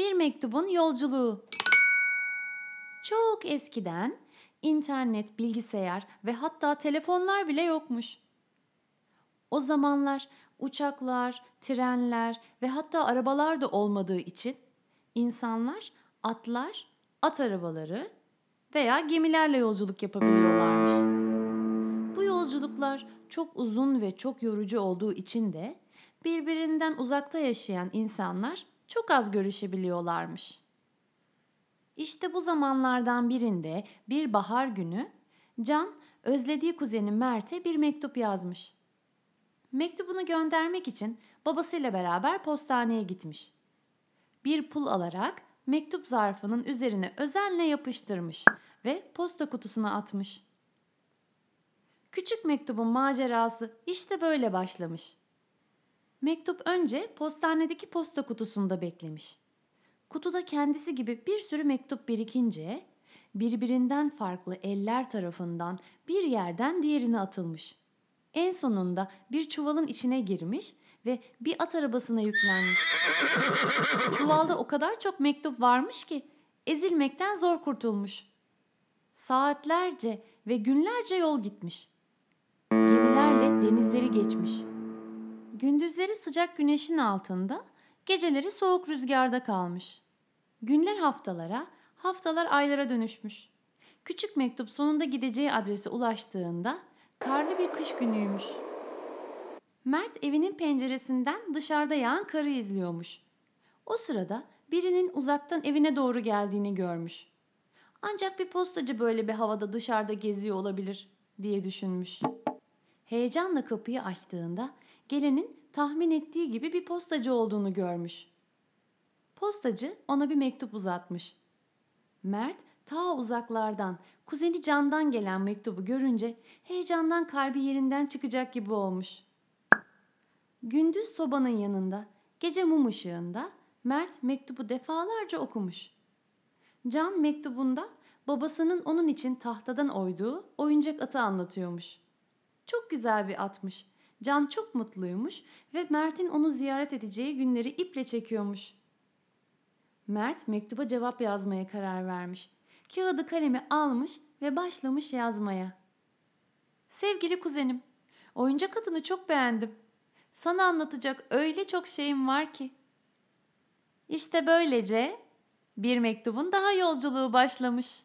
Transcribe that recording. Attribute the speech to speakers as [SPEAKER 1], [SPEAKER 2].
[SPEAKER 1] Bir mektubun yolculuğu. Çok eskiden internet, bilgisayar ve hatta telefonlar bile yokmuş. O zamanlar uçaklar, trenler ve hatta arabalar da olmadığı için insanlar atlar, at arabaları veya gemilerle yolculuk yapabiliyorlarmış. Bu yolculuklar çok uzun ve çok yorucu olduğu için de birbirinden uzakta yaşayan insanlar çok az görüşebiliyorlarmış. İşte bu zamanlardan birinde bir bahar günü Can özlediği kuzeni Mert'e bir mektup yazmış. Mektubunu göndermek için babasıyla beraber postaneye gitmiş. Bir pul alarak mektup zarfının üzerine özenle yapıştırmış ve posta kutusuna atmış. Küçük mektubun macerası işte böyle başlamış. Mektup önce postanedeki posta kutusunda beklemiş. Kutuda kendisi gibi bir sürü mektup birikince birbirinden farklı eller tarafından bir yerden diğerine atılmış. En sonunda bir çuvalın içine girmiş ve bir at arabasına yüklenmiş. Çuvalda o kadar çok mektup varmış ki ezilmekten zor kurtulmuş. Saatlerce ve günlerce yol gitmiş. Gemilerle denizleri geçmiş. Gündüzleri sıcak güneşin altında, geceleri soğuk rüzgarda kalmış. Günler haftalara, haftalar aylara dönüşmüş. Küçük mektup sonunda gideceği adrese ulaştığında karlı bir kış günüymüş. Mert evinin penceresinden dışarıda yağan karı izliyormuş. O sırada birinin uzaktan evine doğru geldiğini görmüş. Ancak bir postacı böyle bir havada dışarıda geziyor olabilir diye düşünmüş. Heyecanla kapıyı açtığında gelenin tahmin ettiği gibi bir postacı olduğunu görmüş. Postacı ona bir mektup uzatmış. Mert ta uzaklardan, kuzeni Can'dan gelen mektubu görünce heyecandan kalbi yerinden çıkacak gibi olmuş. Gündüz sobanın yanında, gece mum ışığında Mert mektubu defalarca okumuş. Can mektubunda babasının onun için tahtadan oyduğu oyuncak atı anlatıyormuş. Çok güzel bir atmış. Can çok mutluymuş ve Mert'in onu ziyaret edeceği günleri iple çekiyormuş. Mert mektuba cevap yazmaya karar vermiş. Kağıdı kalemi almış ve başlamış yazmaya. Sevgili kuzenim, oyuncak atını çok beğendim. Sana anlatacak öyle çok şeyim var ki. İşte böylece bir mektubun daha yolculuğu başlamış.